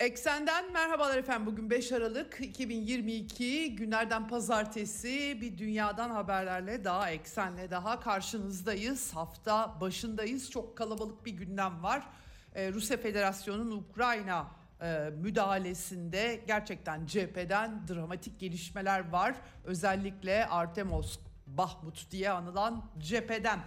Eksenden merhabalar efendim. Bugün 5 Aralık 2022 günlerden pazartesi bir dünyadan haberlerle daha eksenle daha karşınızdayız. Hafta başındayız. Çok kalabalık bir gündem var. Ee, Rusya Federasyonu'nun Ukrayna e, müdahalesinde gerçekten cepheden dramatik gelişmeler var. Özellikle Artemos Bahmut diye anılan cepheden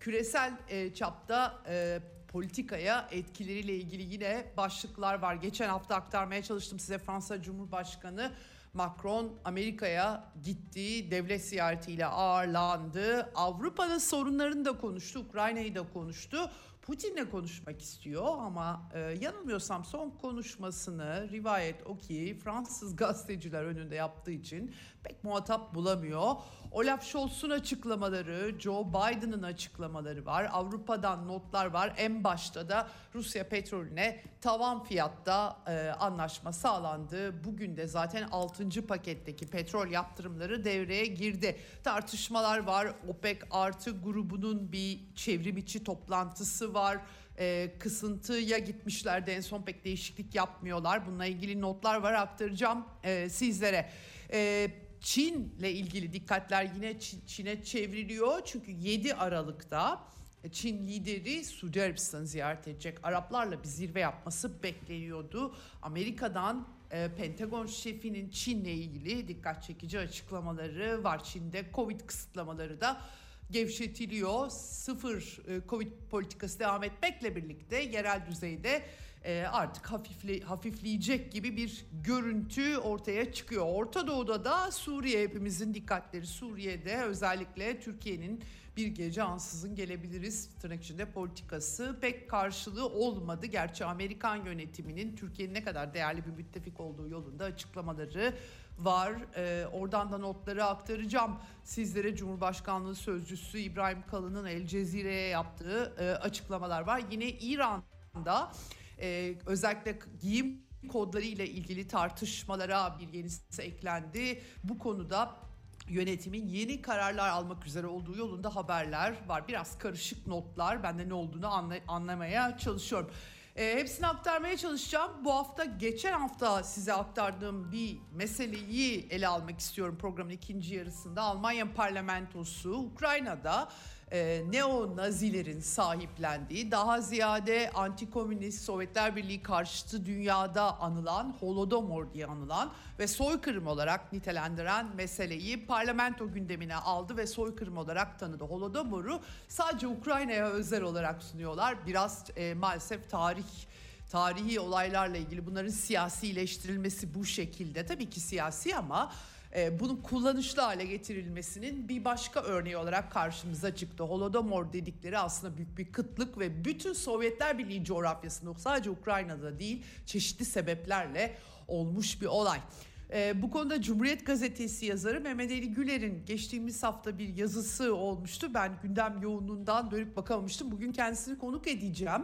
küresel e, çapta e, politikaya etkileriyle ilgili yine başlıklar var. Geçen hafta aktarmaya çalıştım size Fransa Cumhurbaşkanı Macron Amerika'ya gittiği devlet ziyaretiyle ağırlandı. Avrupa'nın sorunlarını da konuştu, Ukrayna'yı da konuştu. Putin'le konuşmak istiyor ama e, yanılmıyorsam son konuşmasını rivayet o ki Fransız gazeteciler önünde yaptığı için pek muhatap bulamıyor. Olaf Scholz'un açıklamaları, Joe Biden'ın açıklamaları var. Avrupa'dan notlar var. En başta da Rusya petrolüne tavan fiyatta e, anlaşma sağlandı. Bugün de zaten 6. paketteki petrol yaptırımları devreye girdi. Tartışmalar var. OPEC artı grubunun bir çevrim içi toplantısı var. E, kısıntıya gitmişlerdi en son pek değişiklik yapmıyorlar. Bununla ilgili notlar var aktaracağım e, sizlere. E, Çin'le ilgili dikkatler yine Çin'e çevriliyor. Çünkü 7 Aralık'ta Çin lideri Suudi Arabistan'ı ziyaret edecek. Araplarla bir zirve yapması bekleniyordu. Amerika'dan e, Pentagon şefinin Çin'le ilgili dikkat çekici açıklamaları var. Çin'de Covid kısıtlamaları da gevşetiliyor. Sıfır e, Covid politikası devam etmekle birlikte yerel düzeyde e, artık hafifle, hafifleyecek gibi bir görüntü ortaya çıkıyor. Orta Doğu'da da Suriye hepimizin dikkatleri Suriye'de özellikle Türkiye'nin bir gece ansızın gelebiliriz tırnak içinde politikası pek karşılığı olmadı. Gerçi Amerikan yönetiminin Türkiye'nin ne kadar değerli bir müttefik olduğu yolunda açıklamaları var. Ee, oradan da notları aktaracağım. Sizlere Cumhurbaşkanlığı Sözcüsü İbrahim Kalın'ın El Cezire'ye yaptığı e, açıklamalar var. Yine İran'da e, özellikle giyim kodları ile ilgili tartışmalara bir yenisi eklendi. Bu konuda yönetimin yeni kararlar almak üzere olduğu yolunda haberler var. Biraz karışık notlar. Ben de ne olduğunu anla, anlamaya çalışıyorum. E, hepsini aktarmaya çalışacağım. Bu hafta geçen hafta size aktardığım bir meseleyi ele almak istiyorum programın ikinci yarısında. Almanya parlamentosu Ukrayna'da e, neo-nazilerin sahiplendiği, daha ziyade antikomünist Sovyetler Birliği karşıtı dünyada anılan, Holodomor diye anılan ve soykırım olarak nitelendiren meseleyi parlamento gündemine aldı ve soykırım olarak tanıdı. Holodomor'u sadece Ukrayna'ya özel olarak sunuyorlar. Biraz e, maalesef tarih tarihi olaylarla ilgili bunların siyasileştirilmesi bu şekilde tabii ki siyasi ama e, bunun kullanışlı hale getirilmesinin bir başka örneği olarak karşımıza çıktı. Holodomor dedikleri aslında büyük bir kıtlık ve bütün Sovyetler Birliği coğrafyasında sadece Ukrayna'da değil çeşitli sebeplerle olmuş bir olay. E, bu konuda Cumhuriyet Gazetesi yazarı Mehmet Ali Güler'in geçtiğimiz hafta bir yazısı olmuştu. Ben gündem yoğunluğundan dönüp bakamamıştım. Bugün kendisini konuk edeceğim.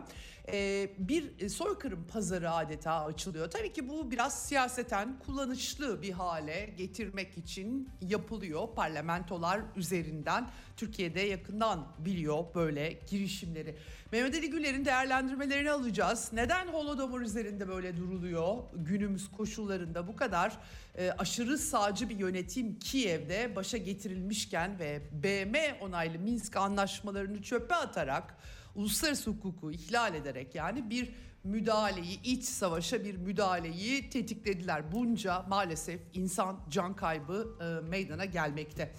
E, bir soykırım pazarı adeta açılıyor. Tabii ki bu biraz siyaseten kullanışlı bir hale getirmek için yapılıyor. Parlamentolar üzerinden Türkiye'de yakından biliyor böyle girişimleri. Mehmet Ali Güler'in değerlendirmelerini alacağız. Neden Holodomor üzerinde böyle duruluyor günümüz koşullarında bu kadar e, aşırı sağcı bir yönetim Kiev'de başa getirilmişken ve BM onaylı Minsk anlaşmalarını çöpe atarak uluslararası hukuku ihlal ederek yani bir müdahaleyi, iç savaşa bir müdahaleyi tetiklediler. Bunca maalesef insan can kaybı e, meydana gelmekte.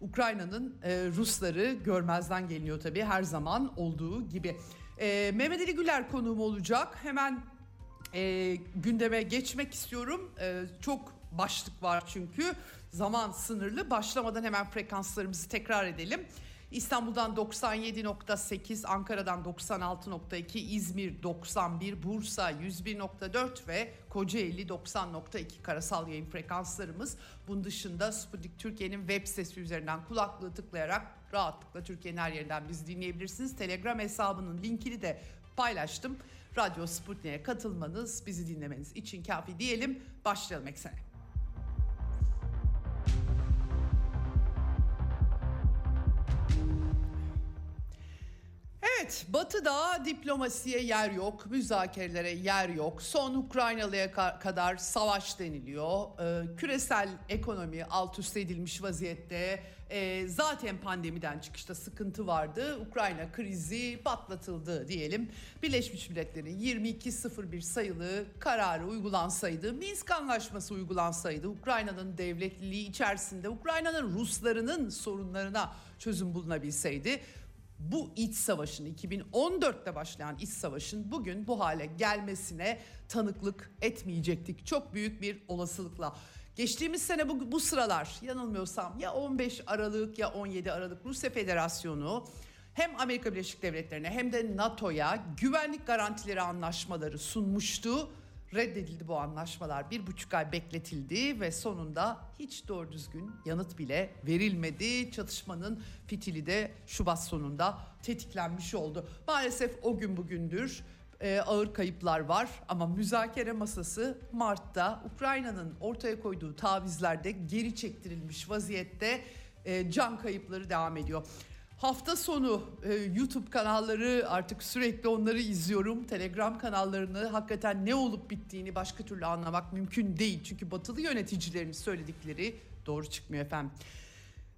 Ukrayna'nın e, Rusları görmezden geliniyor tabii her zaman olduğu gibi. E, Mehmet Ali Güler konuğum olacak. Hemen e, gündeme geçmek istiyorum. E, çok başlık var çünkü zaman sınırlı. Başlamadan hemen frekanslarımızı tekrar edelim. İstanbul'dan 97.8, Ankara'dan 96.2, İzmir 91, Bursa 101.4 ve Kocaeli 90.2 karasal yayın frekanslarımız. Bunun dışında Sputnik Türkiye'nin web sitesi üzerinden kulaklığı tıklayarak rahatlıkla Türkiye'nin her yerinden bizi dinleyebilirsiniz. Telegram hesabının linkini de paylaştım. Radyo Sputnik'e katılmanız, bizi dinlemeniz için kafi diyelim. Başlayalım eksene. Evet, Batı'da diplomasiye yer yok, müzakerelere yer yok. Son Ukraynalı'ya kadar savaş deniliyor. Ee, küresel ekonomi alt üst edilmiş vaziyette. Ee, zaten pandemiden çıkışta sıkıntı vardı. Ukrayna krizi patlatıldı diyelim. Birleşmiş Milletler'in 22.01 sayılı kararı uygulansaydı, Minsk Anlaşması uygulansaydı, Ukrayna'nın devletliliği içerisinde Ukrayna'nın Ruslarının sorunlarına çözüm bulunabilseydi bu iç savaşın 2014'te başlayan iç savaşın bugün bu hale gelmesine tanıklık etmeyecektik. Çok büyük bir olasılıkla. Geçtiğimiz sene bu, bu sıralar yanılmıyorsam ya 15 Aralık ya 17 Aralık Rusya Federasyonu hem Amerika Birleşik Devletleri'ne hem de NATO'ya güvenlik garantileri anlaşmaları sunmuştu reddedildi bu anlaşmalar. Bir buçuk ay bekletildi ve sonunda hiç doğru düzgün yanıt bile verilmedi. Çatışmanın fitili de Şubat sonunda tetiklenmiş oldu. Maalesef o gün bugündür e, ağır kayıplar var ama müzakere masası Mart'ta Ukrayna'nın ortaya koyduğu tavizlerde geri çektirilmiş vaziyette e, can kayıpları devam ediyor. Hafta sonu e, YouTube kanalları artık sürekli onları izliyorum. Telegram kanallarını hakikaten ne olup bittiğini başka türlü anlamak mümkün değil. Çünkü batılı yöneticilerin söyledikleri doğru çıkmıyor efendim.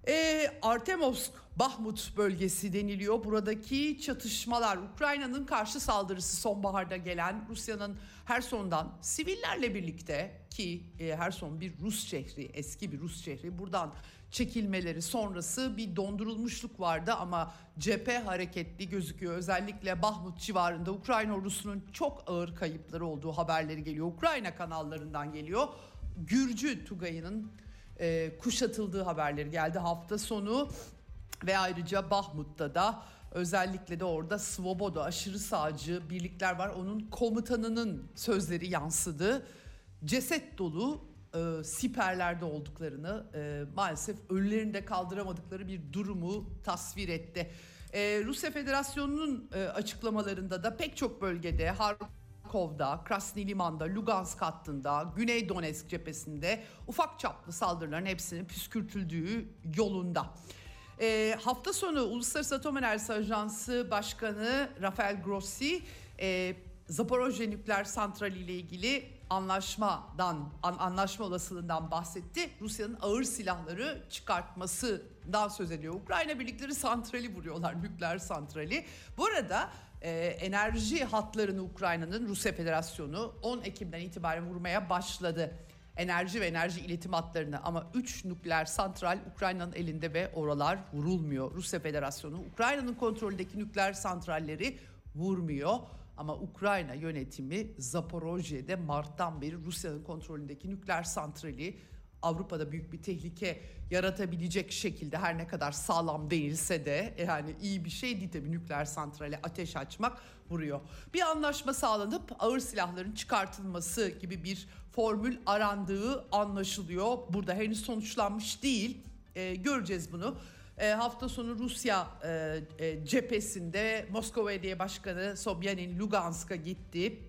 E, Artemovsk, Bahmut bölgesi deniliyor. Buradaki çatışmalar, Ukrayna'nın karşı saldırısı sonbaharda gelen Rusya'nın Herson'dan sivillerle birlikte ki e, Herson bir Rus şehri, eski bir Rus şehri. Buradan çekilmeleri sonrası bir dondurulmuşluk vardı ama cephe hareketli gözüküyor. Özellikle Bahmut civarında Ukrayna ordusunun çok ağır kayıpları olduğu haberleri geliyor. Ukrayna kanallarından geliyor. Gürcü Tugay'ının e, kuşatıldığı haberleri geldi hafta sonu ve ayrıca Bahmut'ta da özellikle de orada Svoboda aşırı sağcı birlikler var. Onun komutanının sözleri yansıdı. Ceset dolu e, siperlerde olduklarını e, maalesef ölülerini de kaldıramadıkları bir durumu tasvir etti. E, Rusya Federasyonu'nun e, açıklamalarında da pek çok bölgede Harkov'da, Krasny Liman'da, Lugansk hattında, Güney Donetsk cephesinde ufak çaplı saldırıların hepsinin püskürtüldüğü yolunda. E, hafta sonu Uluslararası Atom Enerjisi Ajansı Başkanı Rafael Grossi e, Zaporojye nükleer santrali ile ilgili anlaşmadan an, anlaşma olasılığından bahsetti. Rusya'nın ağır silahları çıkartmasından söz ediyor. Ukrayna birlikleri santrali vuruyorlar, nükleer santrali. Bu arada e, enerji hatlarını Ukrayna'nın Rusya Federasyonu 10 Ekim'den itibaren vurmaya başladı. Enerji ve enerji iletim hatlarını ama 3 nükleer santral Ukrayna'nın elinde ve oralar vurulmuyor. Rusya Federasyonu Ukrayna'nın kontrolündeki nükleer santralleri vurmuyor. Ama Ukrayna yönetimi Zaporojye'de Mart'tan beri Rusya'nın kontrolündeki nükleer santrali Avrupa'da büyük bir tehlike yaratabilecek şekilde her ne kadar sağlam değilse de yani iyi bir şey değil tabii nükleer santrale ateş açmak vuruyor. Bir anlaşma sağlanıp ağır silahların çıkartılması gibi bir formül arandığı anlaşılıyor. Burada henüz sonuçlanmış değil. Ee, göreceğiz bunu. E, hafta sonu Rusya e, e, cephesinde Moskova Belediye Başkanı Sobyanin Lugansk'a gitti.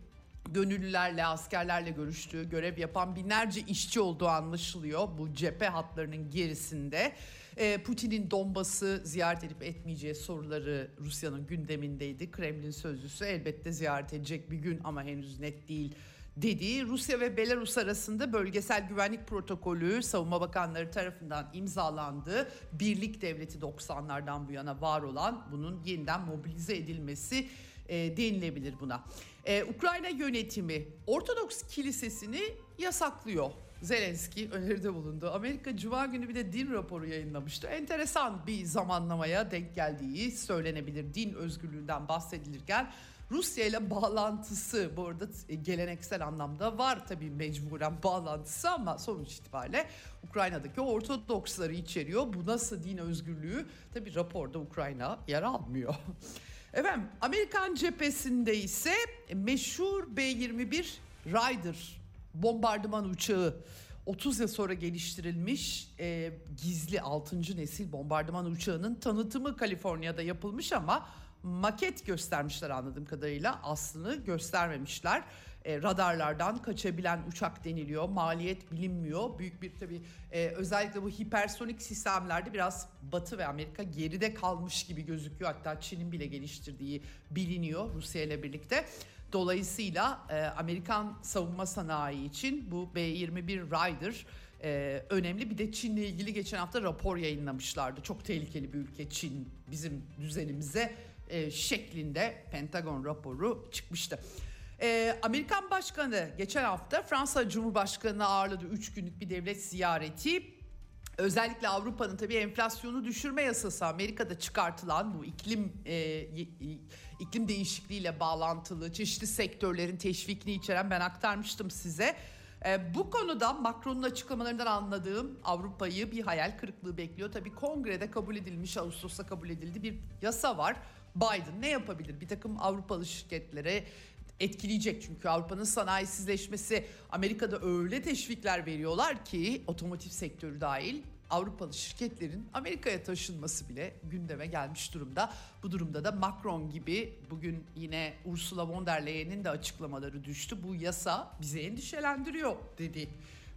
Gönüllülerle, askerlerle görüştüğü, görev yapan binlerce işçi olduğu anlaşılıyor bu cephe hatlarının gerisinde. E, Putin'in Donbas'ı ziyaret edip etmeyeceği soruları Rusya'nın gündemindeydi. Kremlin sözcüsü elbette ziyaret edecek bir gün ama henüz net değil dediği Rusya ve Belarus arasında bölgesel güvenlik protokolü savunma bakanları tarafından imzalandı. Birlik devleti 90'lardan bu yana var olan bunun yeniden mobilize edilmesi e, denilebilir buna. E, Ukrayna yönetimi Ortodoks kilisesini yasaklıyor. Zelenski öneride bulundu. Amerika Cuma günü bir de din raporu yayınlamıştı. Enteresan bir zamanlamaya denk geldiği söylenebilir. Din özgürlüğünden bahsedilirken Rusya ile bağlantısı bu arada e, geleneksel anlamda var tabii mecburen bağlantısı ama sonuç itibariyle Ukrayna'daki Ortodoksları içeriyor. Bu nasıl din özgürlüğü? Tabii raporda Ukrayna yer almıyor. Efendim Amerikan cephesinde ise meşhur B-21 Ryder bombardıman uçağı 30 yıl sonra geliştirilmiş e, gizli 6. nesil bombardıman uçağının tanıtımı Kaliforniya'da yapılmış ama maket göstermişler anladığım kadarıyla aslını göstermemişler. E, radarlardan kaçabilen uçak deniliyor. Maliyet bilinmiyor. Büyük bir tabii e, özellikle bu hipersonik sistemlerde biraz Batı ve Amerika geride kalmış gibi gözüküyor. Hatta Çin'in bile geliştirdiği biliniyor Rusya ile birlikte. Dolayısıyla e, Amerikan savunma sanayi için bu B-21 Ryder e, önemli. Bir de Çin'le ilgili geçen hafta rapor yayınlamışlardı. Çok tehlikeli bir ülke Çin bizim düzenimize e, şeklinde Pentagon raporu çıkmıştı. E, Amerikan Başkanı geçen hafta Fransa Cumhurbaşkanı'nı ağırladı. Üç günlük bir devlet ziyareti. Özellikle Avrupa'nın tabii enflasyonu düşürme yasası Amerika'da çıkartılan bu iklim e, iklim değişikliğiyle bağlantılı çeşitli sektörlerin teşvikini içeren ben aktarmıştım size. E, bu konuda Macron'un açıklamalarından anladığım Avrupa'yı bir hayal kırıklığı bekliyor. Tabii kongrede kabul edilmiş, Ağustos'ta kabul edildi bir yasa var. Biden ne yapabilir? Bir takım Avrupalı şirketlere etkileyecek çünkü Avrupa'nın sanayisizleşmesi Amerika'da öyle teşvikler veriyorlar ki otomotiv sektörü dahil Avrupalı şirketlerin Amerika'ya taşınması bile gündeme gelmiş durumda. Bu durumda da Macron gibi bugün yine Ursula von der Leyen'in de açıklamaları düştü. Bu yasa bizi endişelendiriyor dedi.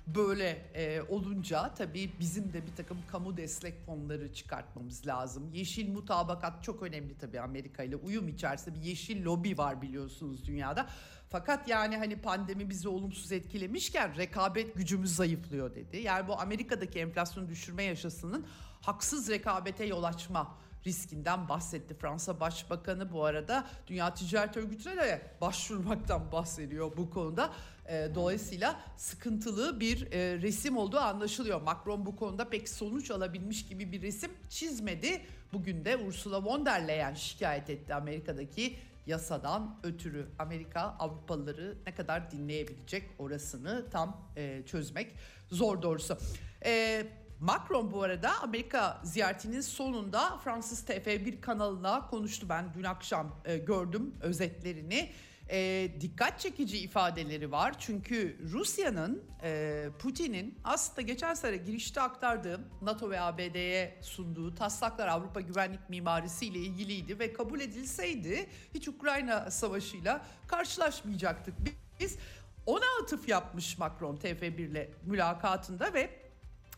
Böyle e, olunca tabii bizim de bir takım kamu destek fonları çıkartmamız lazım. Yeşil mutabakat çok önemli tabii Amerika ile uyum içerisinde bir yeşil lobi var biliyorsunuz dünyada. Fakat yani hani pandemi bizi olumsuz etkilemişken rekabet gücümüz zayıflıyor dedi. Yani bu Amerika'daki enflasyonu düşürme yaşasının haksız rekabete yol açma riskinden bahsetti. Fransa Başbakanı bu arada Dünya Ticaret Örgütü'ne de başvurmaktan bahsediyor bu konuda. E, dolayısıyla sıkıntılı bir e, resim olduğu anlaşılıyor. Macron bu konuda pek sonuç alabilmiş gibi bir resim çizmedi. Bugün de Ursula von der Leyen şikayet etti Amerika'daki yasadan ötürü Amerika Avrupalıları ne kadar dinleyebilecek orasını tam e, çözmek zor doğrusu. E, Macron bu arada Amerika ziyaretinin sonunda Fransız TF1 kanalına konuştu. Ben dün akşam e, gördüm özetlerini e, dikkat çekici ifadeleri var. Çünkü Rusya'nın, e, Putin'in aslında geçen sene girişte aktardığım NATO ve ABD'ye sunduğu taslaklar Avrupa güvenlik mimarisi ile ilgiliydi ve kabul edilseydi hiç Ukrayna savaşıyla karşılaşmayacaktık. Biz ona atıf yapmış Macron TF1 ile mülakatında ve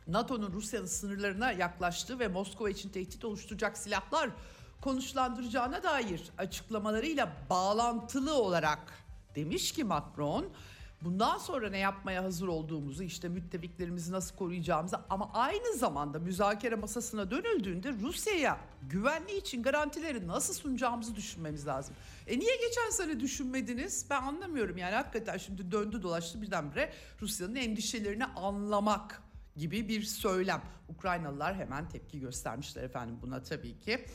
NATO'nun Rusya'nın sınırlarına yaklaştığı ve Moskova için tehdit oluşturacak silahlar konuşlandıracağına dair açıklamalarıyla bağlantılı olarak demiş ki Macron bundan sonra ne yapmaya hazır olduğumuzu işte müttefiklerimizi nasıl koruyacağımızı ama aynı zamanda müzakere masasına dönüldüğünde Rusya'ya güvenliği için garantileri nasıl sunacağımızı düşünmemiz lazım. E niye geçen sene düşünmediniz? Ben anlamıyorum yani hakikaten şimdi döndü dolaştı birdenbire Rusya'nın endişelerini anlamak gibi bir söylem. Ukraynalılar hemen tepki göstermişler efendim buna tabii ki.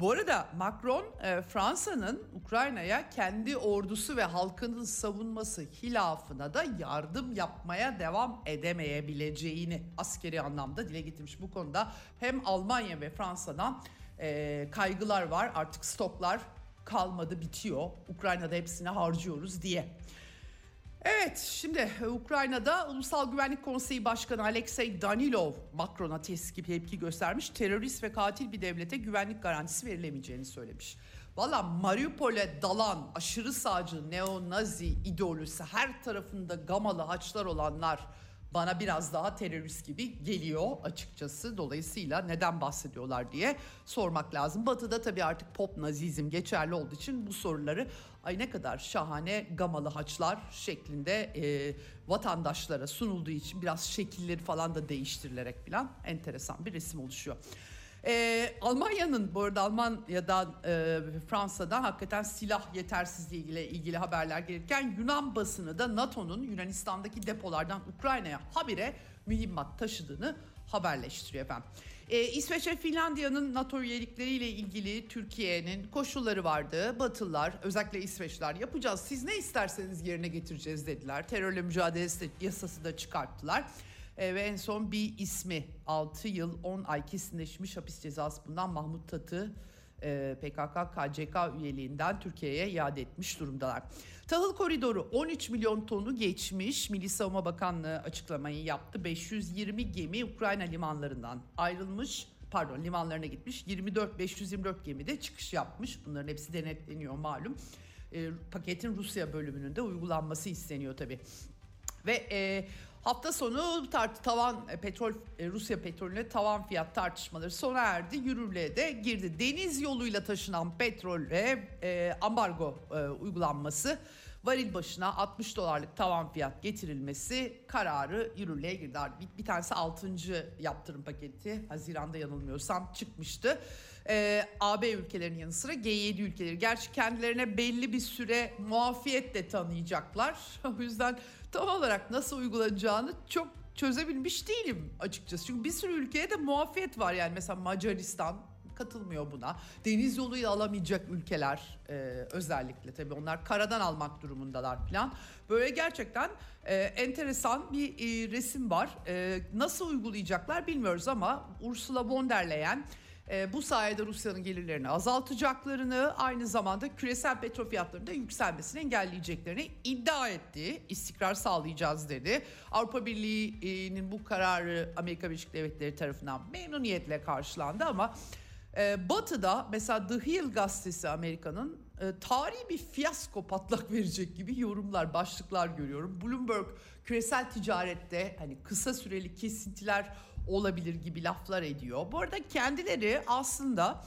Bu arada Macron e, Fransa'nın Ukrayna'ya kendi ordusu ve halkının savunması hilafına da yardım yapmaya devam edemeyebileceğini askeri anlamda dile getirmiş. Bu konuda hem Almanya ve Fransa'dan e, kaygılar var artık stoklar kalmadı bitiyor Ukrayna'da hepsini harcıyoruz diye. Evet şimdi Ukrayna'da Ulusal Güvenlik Konseyi Başkanı Alexey Danilov Macron'a tepki, göstermiş. Terörist ve katil bir devlete güvenlik garantisi verilemeyeceğini söylemiş. Valla Mariupol'e dalan aşırı sağcı neo-nazi ideolojisi her tarafında gamalı haçlar olanlar bana biraz daha terörist gibi geliyor açıkçası. Dolayısıyla neden bahsediyorlar diye sormak lazım. Batı'da tabii artık pop nazizm geçerli olduğu için bu soruları ay ne kadar şahane gamalı haçlar şeklinde e, vatandaşlara sunulduğu için biraz şekilleri falan da değiştirilerek falan enteresan bir resim oluşuyor. Ee, Almanya'nın bu arada Almanya'dan e, Fransa'dan hakikaten silah yetersizliği ile ilgili haberler gelirken Yunan basını da NATO'nun Yunanistan'daki depolardan Ukrayna'ya habire mühimmat taşıdığını haberleştiriyor efendim. Ee, İsveç ve Finlandiya'nın NATO üyelikleriyle ilgili Türkiye'nin koşulları vardı. Batılılar özellikle İsveçler yapacağız siz ne isterseniz yerine getireceğiz dediler. Terörle mücadele yasası da çıkarttılar. Ee, ve en son bir ismi 6 yıl 10 ay kesinleşmiş hapis cezası bundan Mahmut Tatı e, PKK KCK üyeliğinden Türkiye'ye iade etmiş durumdalar. Tahıl koridoru 13 milyon tonu geçmiş. Milli Savunma Bakanlığı açıklamayı yaptı. 520 gemi Ukrayna limanlarından ayrılmış. Pardon limanlarına gitmiş. 24 524 gemi de çıkış yapmış. Bunların hepsi denetleniyor malum. E, paketin Rusya bölümünün de uygulanması isteniyor tabii. Ve e, hafta sonu tart tavan e, petrol e, Rusya petrolüne tavan fiyat tartışmaları sona erdi. Yürürlüğe de girdi. Deniz yoluyla taşınan petrole e, ambargo e, uygulanması varil başına 60 dolarlık tavan fiyat getirilmesi kararı yürürlüğe girdi. Bir, bir tanesi 6. yaptırım paketi Haziran'da yanılmıyorsam çıkmıştı. Ee, AB ülkelerinin yanı sıra G7 ülkeleri. Gerçi kendilerine belli bir süre muafiyetle tanıyacaklar. o yüzden tam olarak nasıl uygulanacağını çok çözebilmiş değilim açıkçası. Çünkü bir sürü ülkeye de muafiyet var yani mesela Macaristan, katılmıyor buna. Deniz yoluyla alamayacak ülkeler e, özellikle tabii onlar karadan almak durumundalar falan. Böyle gerçekten e, enteresan bir e, resim var. E, nasıl uygulayacaklar bilmiyoruz ama Ursula von der Leyen e, bu sayede Rusya'nın gelirlerini azaltacaklarını aynı zamanda küresel petrol fiyatlarının da yükselmesini engelleyeceklerini iddia etti. İstikrar sağlayacağız dedi. Avrupa Birliği'nin bu kararı Amerika Birleşik Devletleri tarafından memnuniyetle karşılandı ama ee, Batı'da mesela The Hill gazetesi Amerika'nın e, tarihi bir fiyasko patlak verecek gibi yorumlar, başlıklar görüyorum. Bloomberg küresel ticarette hani kısa süreli kesintiler olabilir gibi laflar ediyor. Bu arada kendileri aslında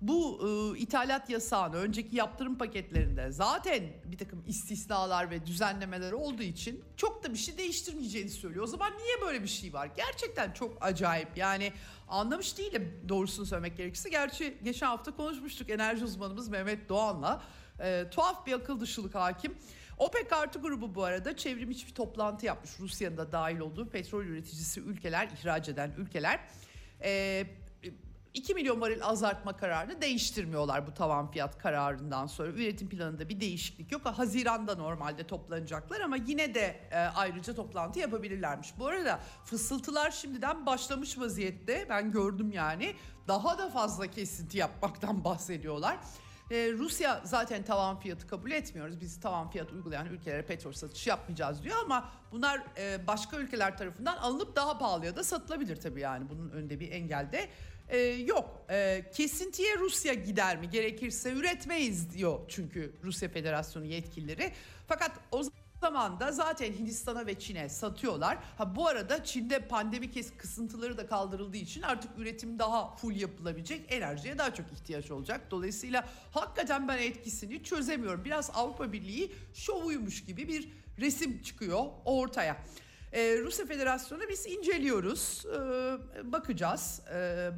bu e, ithalat yasağını önceki yaptırım paketlerinde zaten bir takım istisnalar ve düzenlemeler olduğu için çok da bir şey değiştirmeyeceğini söylüyor. O zaman niye böyle bir şey var? Gerçekten çok acayip. Yani anlamış değilim doğrusunu söylemek gerekirse. Gerçi geçen hafta konuşmuştuk enerji uzmanımız Mehmet Doğan'la. E, tuhaf bir akıl dışılık hakim. OPEC artı grubu bu arada çevrim içi bir toplantı yapmış. Rusya'nın da dahil olduğu petrol üreticisi ülkeler, ihraç eden ülkeler. E, 2 milyon varil azaltma kararını değiştirmiyorlar bu tavan fiyat kararından sonra. Üretim planında bir değişiklik yok. Haziranda normalde toplanacaklar ama yine de e, ayrıca toplantı yapabilirlermiş. Bu arada fısıltılar şimdiden başlamış vaziyette. Ben gördüm yani. Daha da fazla kesinti yapmaktan bahsediyorlar. Ee, Rusya zaten tavan fiyatı kabul etmiyoruz. Biz tavan fiyat uygulayan ülkelere petrol satışı yapmayacağız diyor ama bunlar e, başka ülkeler tarafından alınıp daha pahalıya da satılabilir tabii yani. Bunun önünde bir engel de e, yok. E, kesintiye Rusya gider mi? Gerekirse üretmeyiz diyor çünkü Rusya Federasyonu yetkilileri. Fakat o zaman da zaten Hindistan'a ve Çin'e satıyorlar. Ha bu arada Çin'de pandemi kes kısıntıları da kaldırıldığı için artık üretim daha full yapılabilecek. Enerjiye daha çok ihtiyaç olacak. Dolayısıyla hakikaten ben etkisini çözemiyorum. Biraz Avrupa Birliği şovuymuş gibi bir resim çıkıyor ortaya. Ee, Rusya Federasyonu biz inceliyoruz, ee, bakacağız. Ee,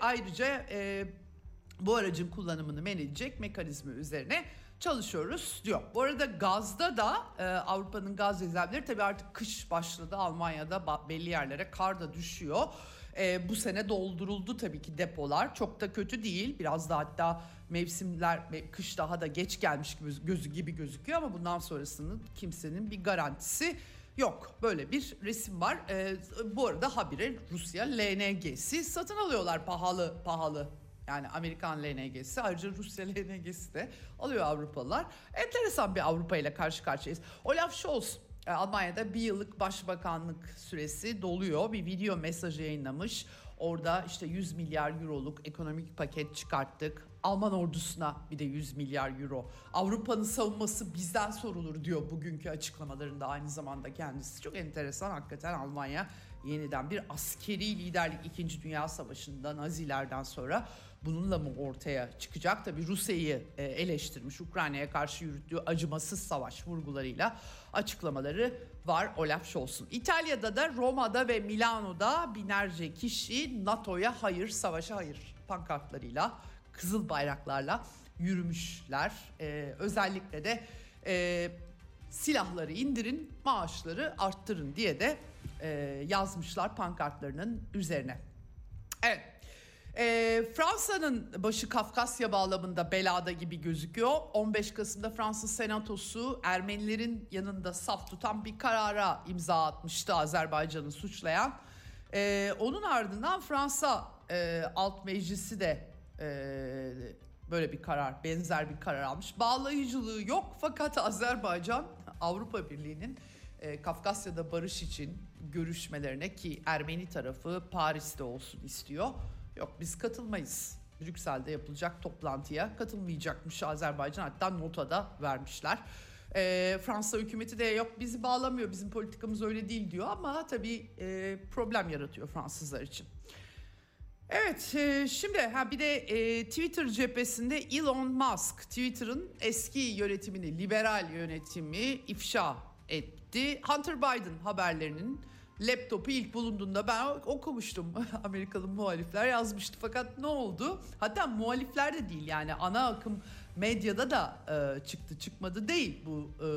ayrıca e, bu aracın kullanımını men edecek mekanizma üzerine çalışıyoruz diyor. Bu arada gazda da e, Avrupa'nın gaz rezervleri tabii artık kış başladı. Almanya'da belli yerlere kar da düşüyor. E, bu sene dolduruldu tabii ki depolar. Çok da kötü değil. Biraz da hatta mevsimler kış daha da geç gelmiş gibi gözü gibi gözüküyor ama bundan sonrasının kimsenin bir garantisi Yok böyle bir resim var. Ee, bu arada habire Rusya LNG'si satın alıyorlar pahalı pahalı. Yani Amerikan LNG'si ayrıca Rusya LNG'si de alıyor Avrupalılar. Enteresan bir Avrupa ile karşı karşıyayız. Olaf Scholz e, Almanya'da bir yıllık başbakanlık süresi doluyor. Bir video mesajı yayınlamış. Orada işte 100 milyar euroluk ekonomik paket çıkarttık. Alman ordusuna bir de 100 milyar euro. Avrupa'nın savunması bizden sorulur diyor bugünkü açıklamalarında aynı zamanda kendisi. Çok enteresan hakikaten Almanya yeniden bir askeri liderlik 2. Dünya Savaşı'nda Nazilerden sonra bununla mı ortaya çıkacak? Tabii Rusya'yı e, eleştirmiş, Ukrayna'ya karşı yürüttüğü acımasız savaş vurgularıyla açıklamaları var Olaf Scholz'un. İtalya'da da Roma'da ve Milano'da binlerce kişi NATO'ya hayır, savaşa hayır pankartlarıyla, kızıl bayraklarla yürümüşler. Ee, özellikle de e, silahları indirin, maaşları arttırın diye de e, yazmışlar pankartlarının üzerine. Evet. E, Fransa'nın başı Kafkasya bağlamında belada gibi gözüküyor. 15 Kasım'da Fransız Senatosu Ermenilerin yanında saf tutan bir karara imza atmıştı Azerbaycan'ı suçlayan. E, onun ardından Fransa e, Alt Meclisi de e, böyle bir karar, benzer bir karar almış. Bağlayıcılığı yok fakat Azerbaycan Avrupa Birliği'nin e, Kafkasya'da barış için görüşmelerine ki Ermeni tarafı Paris'te olsun istiyor. Yok biz katılmayız. Brüksel'de yapılacak toplantıya katılmayacakmış Azerbaycan hatta nota da vermişler. E, Fransa hükümeti de yok bizi bağlamıyor bizim politikamız öyle değil diyor ama tabii e, problem yaratıyor Fransızlar için. Evet e, şimdi ha bir de e, Twitter cephesinde Elon Musk Twitter'ın eski yönetimini liberal yönetimi ifşa etti. Hunter Biden haberlerinin laptopu ilk bulunduğunda ben okumuştum. Amerikalı muhalifler yazmıştı fakat ne oldu? Hatta muhalifler de değil yani ana akım medyada da e, çıktı çıkmadı değil bu e, e,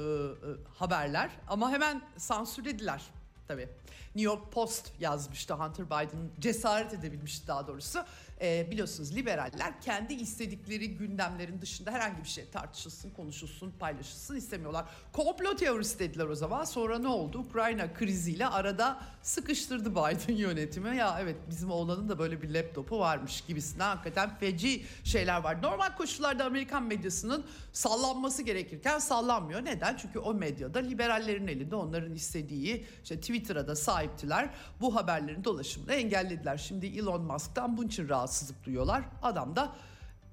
haberler ama hemen sansürlediler tabii. New York Post yazmıştı Hunter Biden cesaret edebilmişti daha doğrusu. Ee, biliyorsunuz liberaller kendi istedikleri gündemlerin dışında herhangi bir şey tartışılsın, konuşulsun, paylaşılsın istemiyorlar. Komplo teorisi dediler o zaman. Sonra ne oldu? Ukrayna kriziyle arada sıkıştırdı Biden yönetimi. Ya evet bizim oğlanın da böyle bir laptopu varmış gibisinden hakikaten feci şeyler var. Normal koşullarda Amerikan medyasının sallanması gerekirken sallanmıyor. Neden? Çünkü o medyada liberallerin elinde onların istediği işte Twitter'a da sahiptiler. Bu haberlerin dolaşımını engellediler. Şimdi Elon Musk'tan bunun için rahatsızlık duyuyorlar. Adam da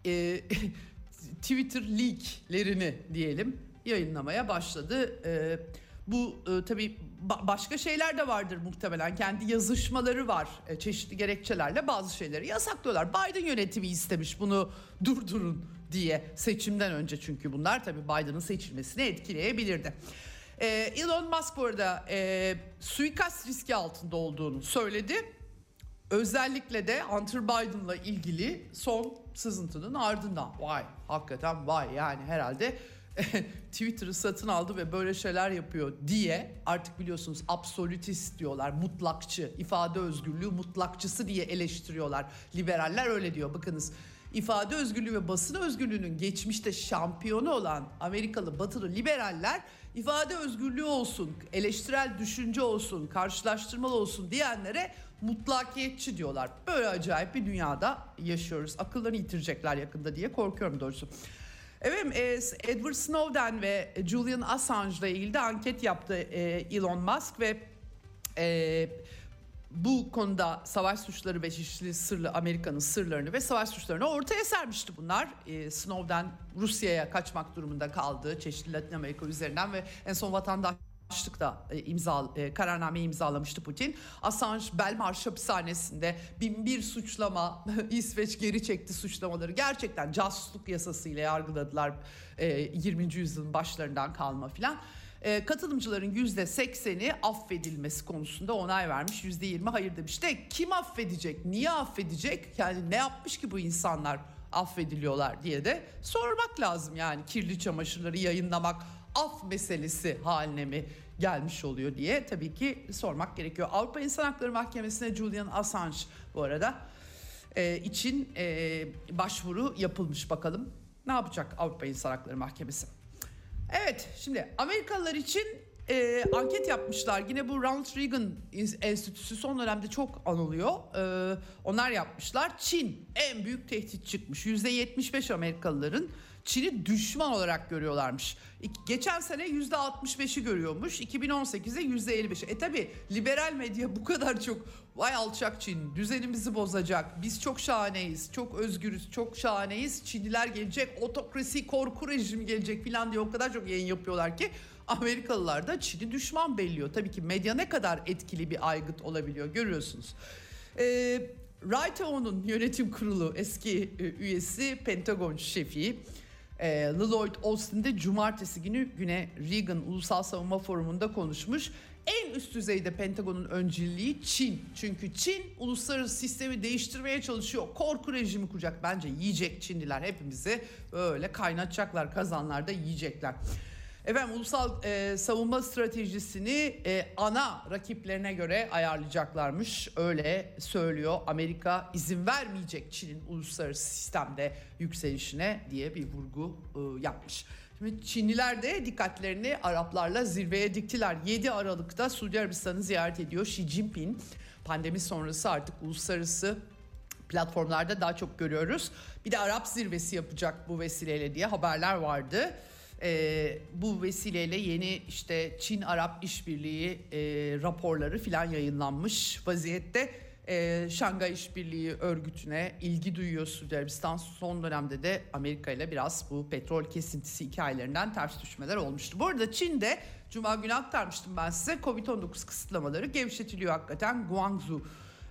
e, Twitter leaklerini diyelim yayınlamaya başladı. E, bu e, tabii ba- başka şeyler de vardır muhtemelen. Kendi yazışmaları var e, çeşitli gerekçelerle bazı şeyleri yasaklıyorlar. Biden yönetimi istemiş bunu durdurun diye seçimden önce çünkü bunlar tabii Biden'ın seçilmesini etkileyebilirdi. Ee, Elon Musk bu arada e, suikast riski altında olduğunu söyledi. Özellikle de Hunter Biden'la ilgili son sızıntının ardından. Vay hakikaten vay yani herhalde Twitter'ı satın aldı ve böyle şeyler yapıyor diye artık biliyorsunuz absolutist diyorlar mutlakçı ifade özgürlüğü mutlakçısı diye eleştiriyorlar. Liberaller öyle diyor bakınız. İfade özgürlüğü ve basın özgürlüğünün geçmişte şampiyonu olan Amerikalı batılı liberaller ifade özgürlüğü olsun, eleştirel düşünce olsun, karşılaştırmalı olsun diyenlere mutlakiyetçi diyorlar. Böyle acayip bir dünyada yaşıyoruz. Akıllarını yitirecekler yakında diye korkuyorum doğrusu. Evet, Edward Snowden ve Julian Assange ile ilgili de anket yaptı Elon Musk ve bu konuda savaş suçları ve çeşitli sırlı Amerika'nın sırlarını ve savaş suçlarını ortaya sermişti bunlar. Ee, Snowden Rusya'ya kaçmak durumunda kaldı çeşitli Latin Amerika üzerinden ve en son vatandaşlık da e, imza e, kararnameyi imzalamıştı Putin. Assange Belmarsh hapishanesinde bin bir suçlama İsveç geri çekti suçlamaları gerçekten casusluk yasasıyla yargıladılar e, 20. yüzyılın başlarından kalma filan. E, katılımcıların yüzde sekseni affedilmesi konusunda onay vermiş. Yüzde yirmi hayır demiş de kim affedecek? Niye affedecek? Yani ne yapmış ki bu insanlar affediliyorlar diye de sormak lazım yani kirli çamaşırları yayınlamak af meselesi haline mi gelmiş oluyor diye tabii ki sormak gerekiyor. Avrupa İnsan Hakları Mahkemesi'ne Julian Assange bu arada e, için e, başvuru yapılmış bakalım. Ne yapacak Avrupa İnsan Hakları Mahkemesi? Evet şimdi Amerikalılar için e, anket yapmışlar. Yine bu Ronald Reagan Enstitüsü son dönemde çok anılıyor. E, onlar yapmışlar. Çin en büyük tehdit çıkmış. %75 Amerikalıların Çin'i düşman olarak görüyorlarmış. Geçen sene %65'i görüyormuş. 2018'de %55'i. E tabi liberal medya bu kadar çok vay alçak Çin düzenimizi bozacak. Biz çok şahaneyiz, çok özgürüz, çok şahaneyiz. Çinliler gelecek, otokrasi, korku rejimi gelecek falan diye o kadar çok yayın yapıyorlar ki Amerikalılar da Çin'i düşman belliyor. Tabii ki medya ne kadar etkili bir aygıt olabiliyor görüyorsunuz. Ee, RITO'nun yönetim kurulu eski üyesi Pentagon şefi e, Lloyd Austin de cumartesi günü güne Reagan Ulusal Savunma Forumu'nda konuşmuş. En üst düzeyde Pentagon'un önceliği Çin. Çünkü Çin uluslararası sistemi değiştirmeye çalışıyor. Korku rejimi kuracak. Bence yiyecek Çinliler hepimizi böyle kaynatacaklar kazanlarda yiyecekler. Efendim ulusal e, savunma stratejisini e, ana rakiplerine göre ayarlayacaklarmış. Öyle söylüyor. Amerika izin vermeyecek Çin'in uluslararası sistemde yükselişine diye bir vurgu e, yapmış. Şimdi Çinliler de dikkatlerini Araplarla zirveye diktiler. 7 Aralık'ta Suudi Arabistan'ı ziyaret ediyor Xi Jinping. Pandemi sonrası artık uluslararası platformlarda daha çok görüyoruz. Bir de Arap zirvesi yapacak bu vesileyle diye haberler vardı. Ee, bu vesileyle yeni işte Çin-Arap işbirliği e, raporları filan yayınlanmış vaziyette. Ee, Şangay İşbirliği Örgütü'ne ilgi duyuyor Suudi Arabistan. Son dönemde de Amerika ile biraz bu petrol kesintisi hikayelerinden ters düşmeler olmuştu. Bu arada Çin'de Cuma günü aktarmıştım ben size Covid-19 kısıtlamaları gevşetiliyor hakikaten. Guangzhou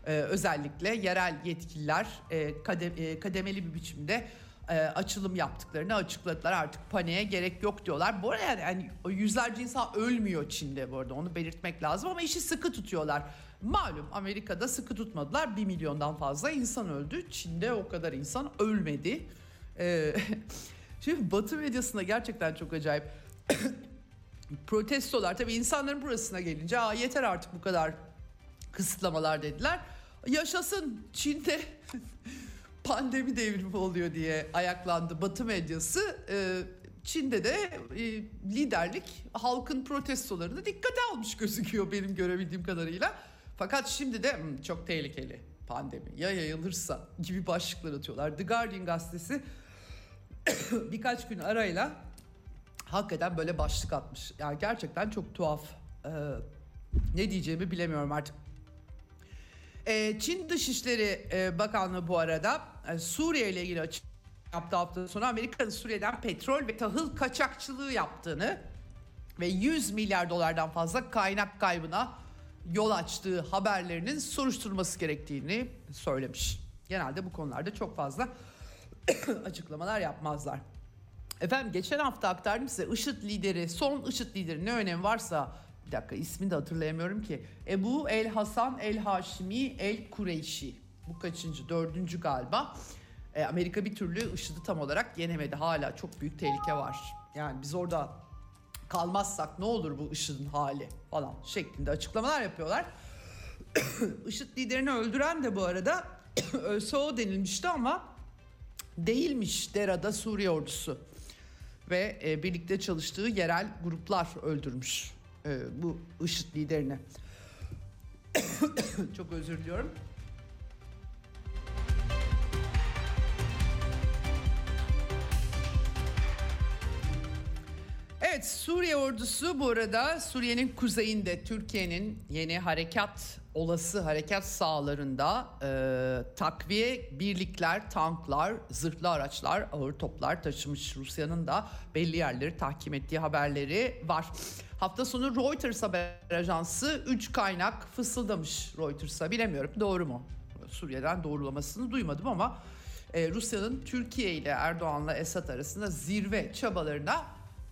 ee, özellikle yerel yetkililer e, kadem, e, kademeli bir biçimde e, açılım yaptıklarını açıkladılar. Artık paniğe gerek yok diyorlar. Bu arada yani, yani yüzlerce insan ölmüyor Çin'de bu arada onu belirtmek lazım ama işi sıkı tutuyorlar. Malum Amerika'da sıkı tutmadılar. Bir milyondan fazla insan öldü. Çin'de o kadar insan ölmedi. Ee, şimdi Batı medyasında gerçekten çok acayip protestolar. Tabii insanların burasına gelince Aa, yeter artık bu kadar kısıtlamalar dediler. Yaşasın Çin'de pandemi devrimi oluyor diye ayaklandı Batı medyası. Ee, Çin'de de e, liderlik halkın protestolarını dikkate almış gözüküyor benim görebildiğim kadarıyla. Fakat şimdi de hmm, çok tehlikeli pandemi ya yayılırsa gibi başlıklar atıyorlar. The Guardian gazetesi birkaç gün arayla hakikaten böyle başlık atmış. Yani gerçekten çok tuhaf. Ee, ne diyeceğimi bilemiyorum artık. Ee, Çin Dışişleri e, Bakanlığı bu arada e, Suriye ile ilgili açık yaptı hafta sonu Amerika'nın Suriye'den petrol ve tahıl kaçakçılığı yaptığını ve 100 milyar dolardan fazla kaynak kaybına yol açtığı haberlerinin soruşturması gerektiğini söylemiş. Genelde bu konularda çok fazla açıklamalar yapmazlar. Efendim geçen hafta aktardım size IŞİD lideri, son IŞİD lideri ne önemi varsa bir dakika ismini de hatırlayamıyorum ki. Ebu El Hasan El Haşimi El Kureyşi. Bu kaçıncı? Dördüncü galiba. E, Amerika bir türlü IŞİD'i tam olarak yenemedi. Hala çok büyük tehlike var. Yani biz orada kalmazsak ne olur bu IŞİD'in hali falan şeklinde açıklamalar yapıyorlar. IŞİD liderini öldüren de bu arada ÖSO denilmişti ama değilmiş Dera'da Suriye ordusu ve e, birlikte çalıştığı yerel gruplar öldürmüş e, bu IŞİD liderini. Çok özür diliyorum. Evet Suriye ordusu bu arada Suriye'nin kuzeyinde Türkiye'nin yeni harekat olası harekat sahalarında e, takviye birlikler, tanklar, zırhlı araçlar, ağır toplar taşımış Rusya'nın da belli yerleri tahkim ettiği haberleri var. Hafta sonu Reuters haber ajansı 3 kaynak fısıldamış Reuters'a bilemiyorum doğru mu? Suriye'den doğrulamasını duymadım ama e, Rusya'nın Türkiye ile Erdoğan'la Esad arasında zirve çabalarına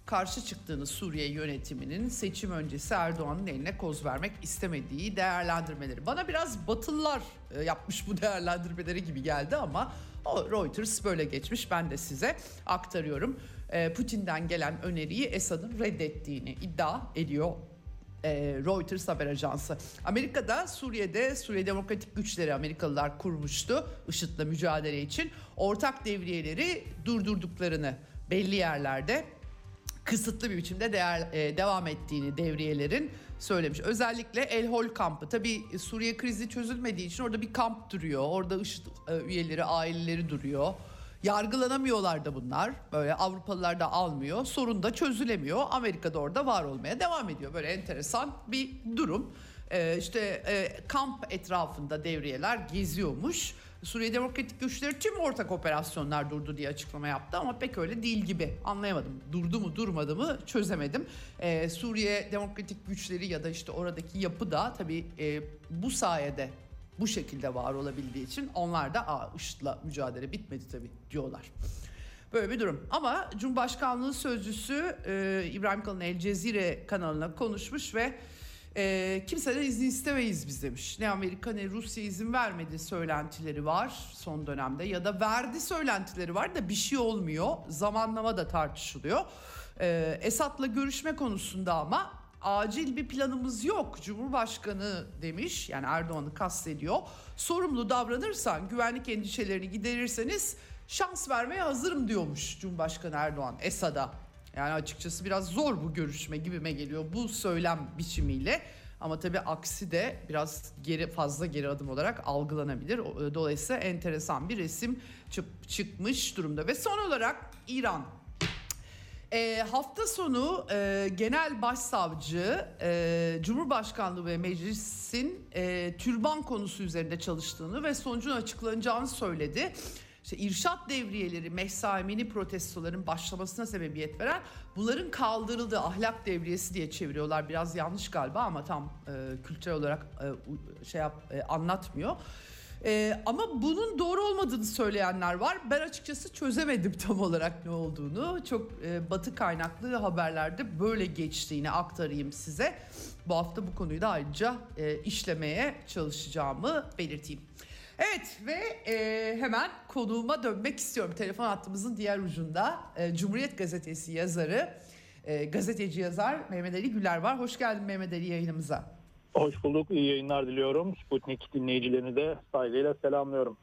karşı çıktığını Suriye yönetiminin seçim öncesi Erdoğan'ın eline koz vermek istemediği değerlendirmeleri. Bana biraz Batılılar e, yapmış bu değerlendirmeleri gibi geldi ama o Reuters böyle geçmiş ben de size aktarıyorum. E, Putin'den gelen öneriyi Esad'ın reddettiğini iddia ediyor e, Reuters haber ajansı. Amerika'da Suriye'de Suriye Demokratik Güçleri Amerikalılar kurmuştu IŞİD'le mücadele için. Ortak devriyeleri durdurduklarını belli yerlerde kısıtlı bir biçimde değer, e, devam ettiğini devriyelerin söylemiş. Özellikle El Hol kampı. Tabii Suriye krizi çözülmediği için orada bir kamp duruyor. Orada IŞİD üyeleri, aileleri duruyor. Yargılanamıyorlar da bunlar. Böyle Avrupalılar da almıyor. Sorun da çözülemiyor. Amerika'da orada var olmaya devam ediyor. Böyle enteresan bir durum. Ee, işte e, kamp etrafında devriyeler geziyormuş. Suriye Demokratik Güçleri tüm ortak operasyonlar durdu diye açıklama yaptı ama pek öyle değil gibi. Anlayamadım. Durdu mu durmadı mı çözemedim. Ee, Suriye Demokratik Güçleri ya da işte oradaki yapı da tabii e, bu sayede bu şekilde var olabildiği için onlar da Aa, IŞİD'le mücadele bitmedi tabii diyorlar. Böyle bir durum. Ama Cumhurbaşkanlığı Sözcüsü e, İbrahim Kalın El Cezire kanalına konuşmuş ve E, kimseden izin istemeyiz biz demiş. Ne Amerika ne Rusya izin vermedi söylentileri var son dönemde ya da verdi söylentileri var da bir şey olmuyor. Zamanlama da tartışılıyor. E, Esad'la görüşme konusunda ama acil bir planımız yok. Cumhurbaşkanı demiş yani Erdoğan'ı kastediyor. Sorumlu davranırsan güvenlik endişelerini giderirseniz şans vermeye hazırım diyormuş Cumhurbaşkanı Erdoğan Esad'a. Yani açıkçası biraz zor bu görüşme gibime geliyor bu söylem biçimiyle. Ama tabii aksi de biraz geri fazla geri adım olarak algılanabilir. Dolayısıyla enteresan bir resim çıkmış durumda. Ve son olarak İran e, hafta sonu e, Genel Başsavcı e, Cumhurbaşkanlığı ve Meclis'in e, türban konusu üzerinde çalıştığını ve sonucun açıklanacağını söyledi. İşte irşat devriyeleri, mesaimini protestoların başlamasına sebebiyet veren bunların kaldırıldığı ahlak devriyesi diye çeviriyorlar. Biraz yanlış galiba ama tam e, kültürel olarak e, şey yap, e, anlatmıyor. Ee, ama bunun doğru olmadığını söyleyenler var. Ben açıkçası çözemedim tam olarak ne olduğunu. Çok e, batı kaynaklı haberlerde böyle geçtiğini aktarayım size. Bu hafta bu konuyu da ayrıca e, işlemeye çalışacağımı belirteyim. Evet ve e, hemen konuğuma dönmek istiyorum. Telefon hattımızın diğer ucunda e, Cumhuriyet Gazetesi yazarı, e, gazeteci yazar Mehmet Ali Güler var. Hoş geldin Mehmet Ali yayınımıza. Hoş bulduk. İyi yayınlar diliyorum. Sputnik dinleyicilerini de saygıyla selamlıyorum.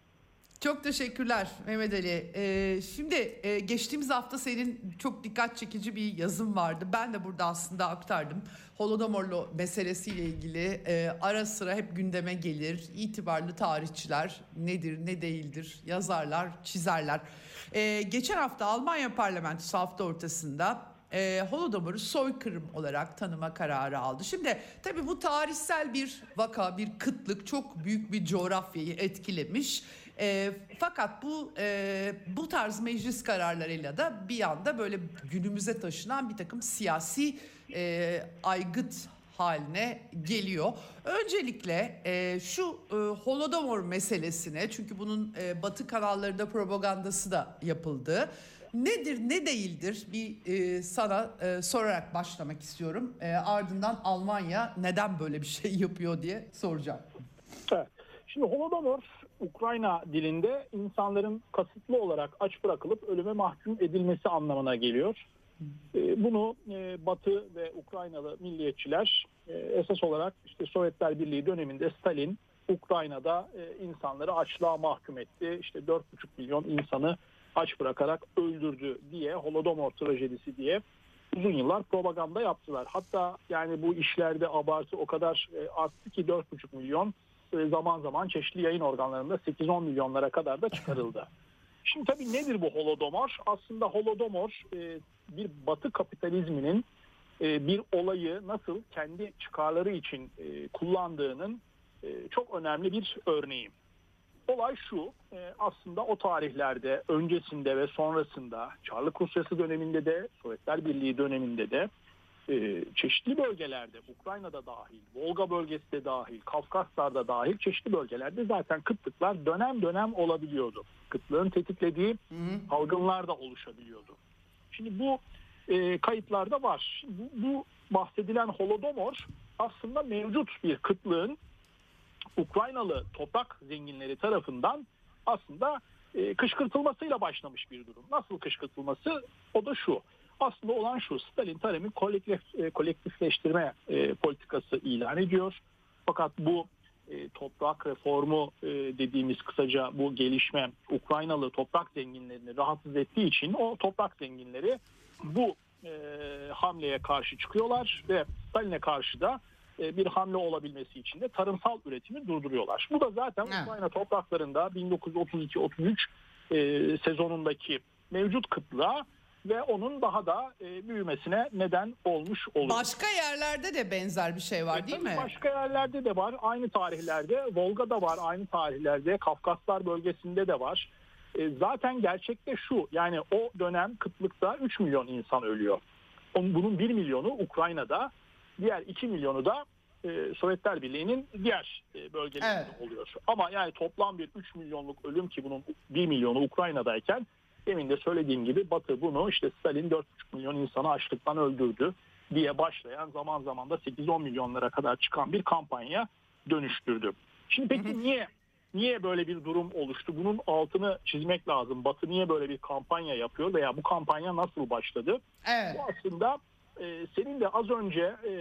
Çok teşekkürler Mehmet Ali. Ee, şimdi e, geçtiğimiz hafta senin çok dikkat çekici bir yazım vardı. Ben de burada aslında aktardım. Holodomorlu meselesiyle ilgili e, ara sıra hep gündeme gelir. İtibarlı tarihçiler nedir ne değildir yazarlar çizerler. E, geçen hafta Almanya parlamentosu hafta ortasında e, Holodomor'u soykırım olarak tanıma kararı aldı. Şimdi tabii bu tarihsel bir vaka, bir kıtlık çok büyük bir coğrafyayı etkilemiş. E, fakat bu e, bu tarz meclis kararlarıyla da bir anda böyle günümüze taşınan bir takım siyasi e, aygıt haline geliyor. Öncelikle e, şu e, Holodomor meselesine çünkü bunun e, Batı kanallarında propagandası da yapıldı nedir ne değildir bir e, sana e, sorarak başlamak istiyorum. E, ardından Almanya neden böyle bir şey yapıyor diye soracağım. Şimdi Holodomor Ukrayna dilinde insanların kasıtlı olarak aç bırakılıp ölüme mahkum edilmesi anlamına geliyor. E, bunu e, Batı ve Ukraynalı milliyetçiler e, esas olarak işte Sovyetler Birliği döneminde Stalin Ukrayna'da insanları açlığa mahkum etti. İşte 4,5 milyon insanı aç bırakarak öldürdü diye Holodomor trajedisi diye uzun yıllar propaganda yaptılar. Hatta yani bu işlerde abartı o kadar e, arttı ki 4,5 milyon e, zaman zaman çeşitli yayın organlarında 8-10 milyonlara kadar da çıkarıldı. Şimdi tabii nedir bu Holodomor? Aslında Holodomor e, bir batı kapitalizminin bir olayı nasıl kendi çıkarları için kullandığının çok önemli bir örneği. Olay şu e, aslında o tarihlerde öncesinde ve sonrasında Çarlık Rusyası döneminde de Sovyetler Birliği döneminde de e, çeşitli bölgelerde Ukrayna'da dahil, Volga bölgesi de dahil, Kafkaslar'da dahil çeşitli bölgelerde zaten kıtlıklar dönem dönem olabiliyordu. Kıtlığın tetiklediği salgınlar da oluşabiliyordu. Şimdi bu e, kayıtlarda var. Bu, bu bahsedilen Holodomor aslında mevcut bir kıtlığın Ukraynalı toprak zenginleri tarafından aslında e, kışkırtılmasıyla başlamış bir durum. Nasıl kışkırtılması? O da şu. Aslında olan şu. Stalin taremi kolektif, e, kolektifleştirme e, politikası ilan ediyor. Fakat bu e, toprak reformu e, dediğimiz kısaca bu gelişme Ukraynalı toprak zenginlerini rahatsız ettiği için o toprak zenginleri bu e, hamleye karşı çıkıyorlar ve Stalin'e karşı da bir hamle olabilmesi için de tarımsal üretimi durduruyorlar. Bu da zaten evet. Ukrayna topraklarında 1932-33 e, sezonundaki mevcut kıtlığa ve onun daha da e, büyümesine neden olmuş oluyor. Başka yerlerde de benzer bir şey var e, değil mi? Başka yerlerde de var. Aynı tarihlerde Volga'da var. Aynı tarihlerde Kafkaslar bölgesinde de var. E, zaten gerçekte şu yani o dönem kıtlıkta 3 milyon insan ölüyor. Bunun 1 milyonu Ukrayna'da diğer 2 milyonu da e, Sovyetler Birliği'nin diğer e, bölgelerinde evet. oluyor. Ama yani toplam bir 3 milyonluk ölüm ki bunun 1 milyonu Ukrayna'dayken demin de söylediğim gibi Batı bunu işte Stalin 4,5 milyon insanı açlıktan öldürdü diye başlayan zaman zaman da 8-10 milyonlara kadar çıkan bir kampanya dönüştürdü. Şimdi peki niye niye böyle bir durum oluştu? Bunun altını çizmek lazım. Batı niye böyle bir kampanya yapıyor veya bu kampanya nasıl başladı? Evet. Bu aslında e, senin de az önce e,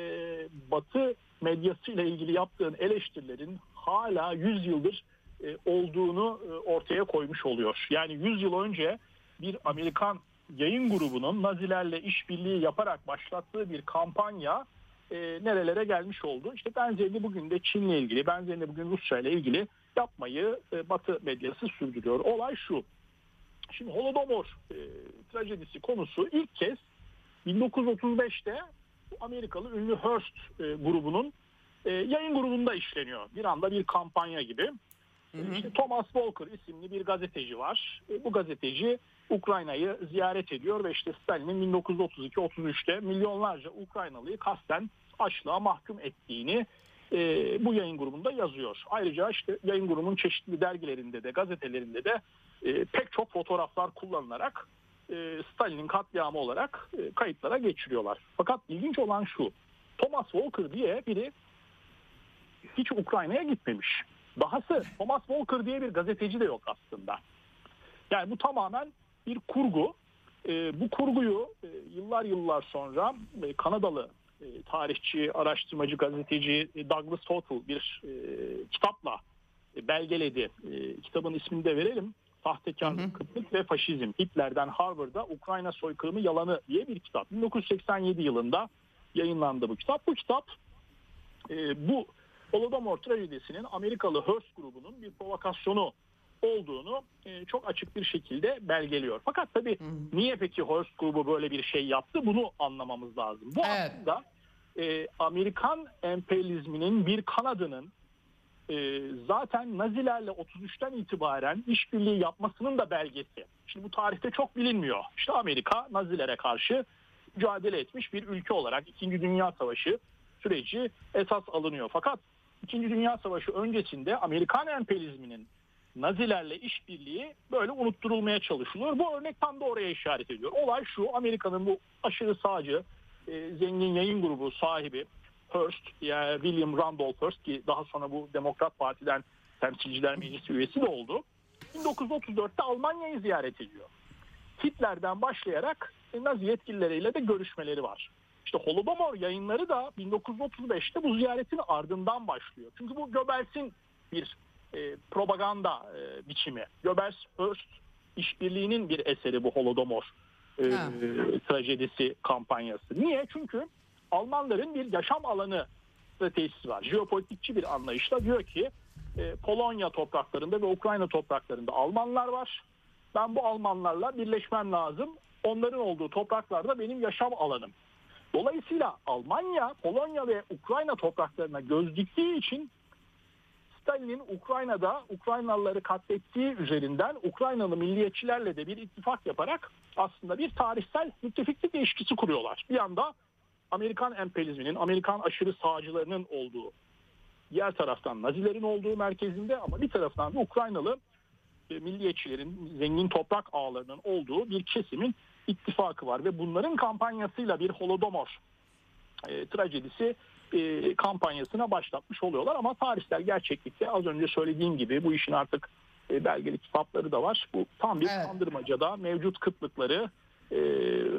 Batı medyasıyla ilgili yaptığın eleştirilerin hala 100 yıldır e, olduğunu e, ortaya koymuş oluyor. Yani 100 yıl önce bir Amerikan yayın grubunun Nazilerle işbirliği yaparak başlattığı bir kampanya e, nerelere gelmiş oldu. İşte benzerini bugün de Çin'le ilgili, benzerini bugün Rusya ile ilgili yapmayı e, Batı medyası sürdürüyor. Olay şu. Şimdi Holodomor e, trajedisi konusu ilk kez 1935'te bu Amerikalı ünlü Hearst e, grubunun e, yayın grubunda işleniyor. Bir anda bir kampanya gibi. E, işte Thomas Walker isimli bir gazeteci var. E, bu gazeteci Ukrayna'yı ziyaret ediyor ve işte Stalin'in 1932-33'te milyonlarca Ukraynalıyı kasten açlığa mahkum ettiğini e, bu yayın grubunda yazıyor. Ayrıca işte yayın grubunun çeşitli dergilerinde de gazetelerinde de e, pek çok fotoğraflar kullanılarak e, Stalin'in katliamı olarak e, kayıtlara geçiriyorlar. Fakat ilginç olan şu. Thomas Walker diye biri hiç Ukrayna'ya gitmemiş. Dahası Thomas Walker diye bir gazeteci de yok aslında. Yani bu tamamen bir kurgu. E, bu kurguyu yıllar yıllar sonra Kanadalı tarihçi, araştırmacı, gazeteci Douglas Total bir kitapla belgeledi. Kitabın ismini de verelim. Sahtekarlık, kıtlık ve Faşizm. Hitler'den Harvard'a Ukrayna soykırımı yalanı diye bir kitap. 1987 yılında yayınlandı bu kitap. Bu kitap e, bu Holodomor trajedisinin Amerikalı Hearst grubunun bir provokasyonu olduğunu e, çok açık bir şekilde belgeliyor. Fakat tabii niye peki Hearst grubu böyle bir şey yaptı bunu anlamamız lazım. Bu Evet. aslında e, Amerikan emperyalizminin bir kanadının e, zaten Nazilerle 33'ten itibaren işbirliği yapmasının da belgesi. Şimdi bu tarihte çok bilinmiyor. İşte Amerika Nazilere karşı mücadele etmiş bir ülke olarak 2. Dünya Savaşı süreci esas alınıyor. Fakat 2. Dünya Savaşı öncesinde Amerikan emperyalizminin Nazilerle işbirliği böyle unutturulmaya çalışılıyor. Bu örnek tam da oraya işaret ediyor. Olay şu Amerika'nın bu aşırı sağcı e, zengin yayın grubu sahibi Hearst, yani William Randolph Hearst ki daha sonra bu Demokrat Parti'den temsilciler meclisi üyesi de oldu. 1934'te Almanya'yı ziyaret ediyor. Hitler'den başlayarak e, Nazi yetkilileriyle de görüşmeleri var. İşte Holodomor yayınları da 1935'te bu ziyaretin ardından başlıyor. Çünkü bu Göbels'in bir e, propaganda e, biçimi. Göbels Hearst işbirliğinin bir eseri bu Holodomor e, Ha. trajedisi kampanyası. Niye? Çünkü Almanların bir yaşam alanı stratejisi var. Jeopolitikçi bir anlayışla diyor ki e, Polonya topraklarında ve Ukrayna topraklarında Almanlar var. Ben bu Almanlarla birleşmem lazım. Onların olduğu topraklarda benim yaşam alanım. Dolayısıyla Almanya, Polonya ve Ukrayna topraklarına göz diktiği için Stalin'in Ukrayna'da Ukraynalıları katlettiği üzerinden Ukraynalı milliyetçilerle de bir ittifak yaparak aslında bir tarihsel müttefiklik ilişkisi kuruyorlar. Bir yanda Amerikan emperyalizminin, Amerikan aşırı sağcılarının olduğu, diğer taraftan Nazilerin olduğu merkezinde ama bir taraftan da Ukraynalı e, milliyetçilerin, zengin toprak ağlarının olduğu bir kesimin ittifakı var ve bunların kampanyasıyla bir Holodomor e, trajedisi e, kampanyasına başlatmış oluyorlar ama tarihsel gerçeklikte az önce söylediğim gibi bu işin artık e, belgeli kitapları da var. Bu tam bir Evet. kandırmacada mevcut kıtlıkları e,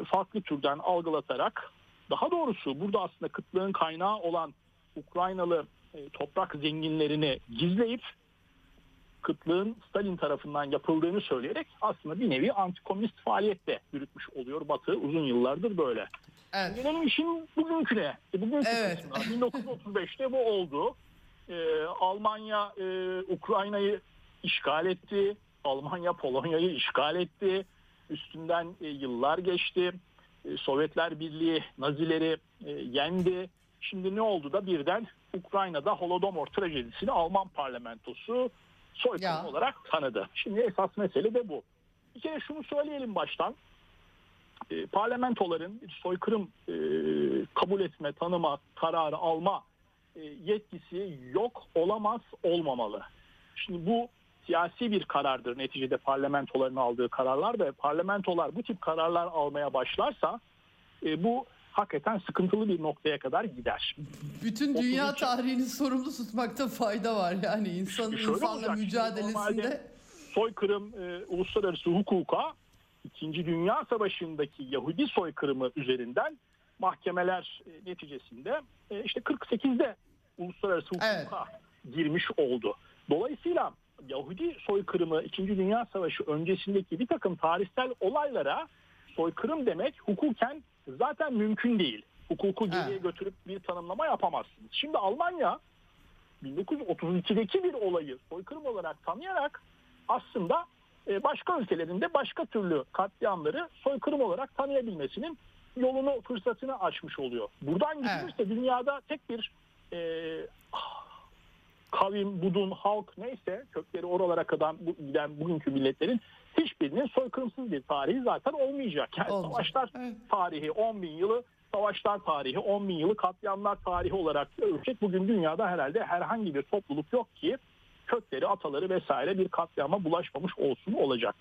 farklı türden algılatarak daha doğrusu burada aslında kıtlığın kaynağı olan Ukraynalı e, toprak zenginlerini gizleyip kıtlığın Stalin tarafından yapıldığını söyleyerek aslında bir nevi antikomünist faaliyette yürütmüş oluyor Batı uzun yıllardır böyle. Evet. Gelelim işin bugünküne. E, Bugünkü Evet. kısmına. 1935'te bu oldu. Ee, Almanya e, Ukrayna'yı işgal etti. Almanya Polonya'yı işgal etti. Üstünden e, yıllar geçti. Sovyetler Birliği Nazileri e, yendi. Şimdi ne oldu da birden Ukrayna'da Holodomor trajedisini Alman parlamentosu soykırım olarak tanıdı. Şimdi esas mesele de bu. Bir kere şunu söyleyelim baştan e, parlamentoların bir soykırım e, kabul etme, tanıma, kararı alma e, yetkisi yok, olamaz, olmamalı. Şimdi bu siyasi bir karardır neticede parlamentoların aldığı kararlar ve parlamentolar bu tip kararlar almaya başlarsa e, bu hakikaten sıkıntılı bir noktaya kadar gider. Bütün dünya iki- tarihini sorumlu tutmakta fayda var yani insan Şöyle insanla olacak, mücadelesinde. soykırım e, uluslararası hukuka İkinci Dünya Savaşı'ndaki Yahudi soykırımı üzerinden mahkemeler e, neticesinde e, işte 48'de uluslararası hukuka girmiş oldu. Dolayısıyla Yahudi soykırımı İkinci Dünya Savaşı öncesindeki bir takım tarihsel olaylara soykırım demek hukuken zaten mümkün değil. Hukuku geriye Evet. götürüp bir tanımlama yapamazsınız. Şimdi Almanya 1932'deki bir olayı soykırım olarak tanıyarak aslında e, başka ülkelerinde başka türlü katliamları soykırım olarak tanıyabilmesinin yolunu fırsatını açmış oluyor. Buradan gidilirse dünyada tek bir e, kavim, budun, halk neyse kökleri oralara kadar bu, giden bugünkü milletlerin hiçbirinin soykırımsız bir tarihi zaten olmayacak. Yani Olmayacak, savaşlar evet. tarihi 10 bin yılı savaşlar tarihi 10 bin yılı katliamlar tarihi olarak ölçek bugün dünyada herhalde herhangi bir topluluk yok ki kökleri ataları vesaire bir katliama bulaşmamış olsun olacak.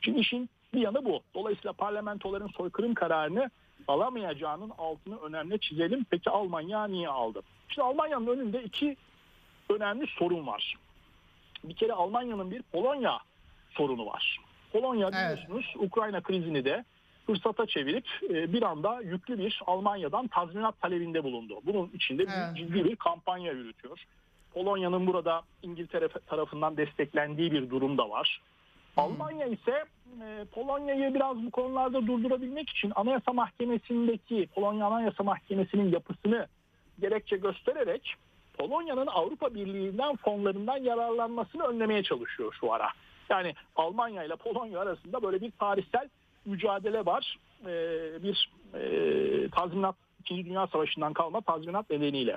Şimdi işin bir yanı bu. Dolayısıyla parlamentoların soykırım kararını alamayacağının altını önemli çizelim. Peki Almanya niye aldı? Şimdi Almanya'nın önünde iki önemli sorun var. Bir kere Almanya'nın bir Polonya sorunu var. Polonya Evet. biliyorsunuz Ukrayna krizini de fırsata çevirip e, bir anda yüklü bir Almanya'dan tazminat talebinde bulundu. Bunun içinde Evet. ciddi bir kampanya yürütüyor. Polonya'nın burada İngiltere tarafından desteklendiği bir durum da var. Almanya ise e, Polonya'yı biraz bu konularda durdurabilmek için Anayasa Mahkemesi'ndeki Polonya Anayasa Mahkemesi'nin yapısını gerekçe göstererek Polonya'nın Avrupa Birliği'nden fonlarından yararlanmasını önlemeye çalışıyor şu ara. Yani Almanya ile Polonya arasında böyle bir tarihsel mücadele var. E, bir e, tazminat, İkinci Dünya Savaşı'ndan kalma tazminat nedeniyle.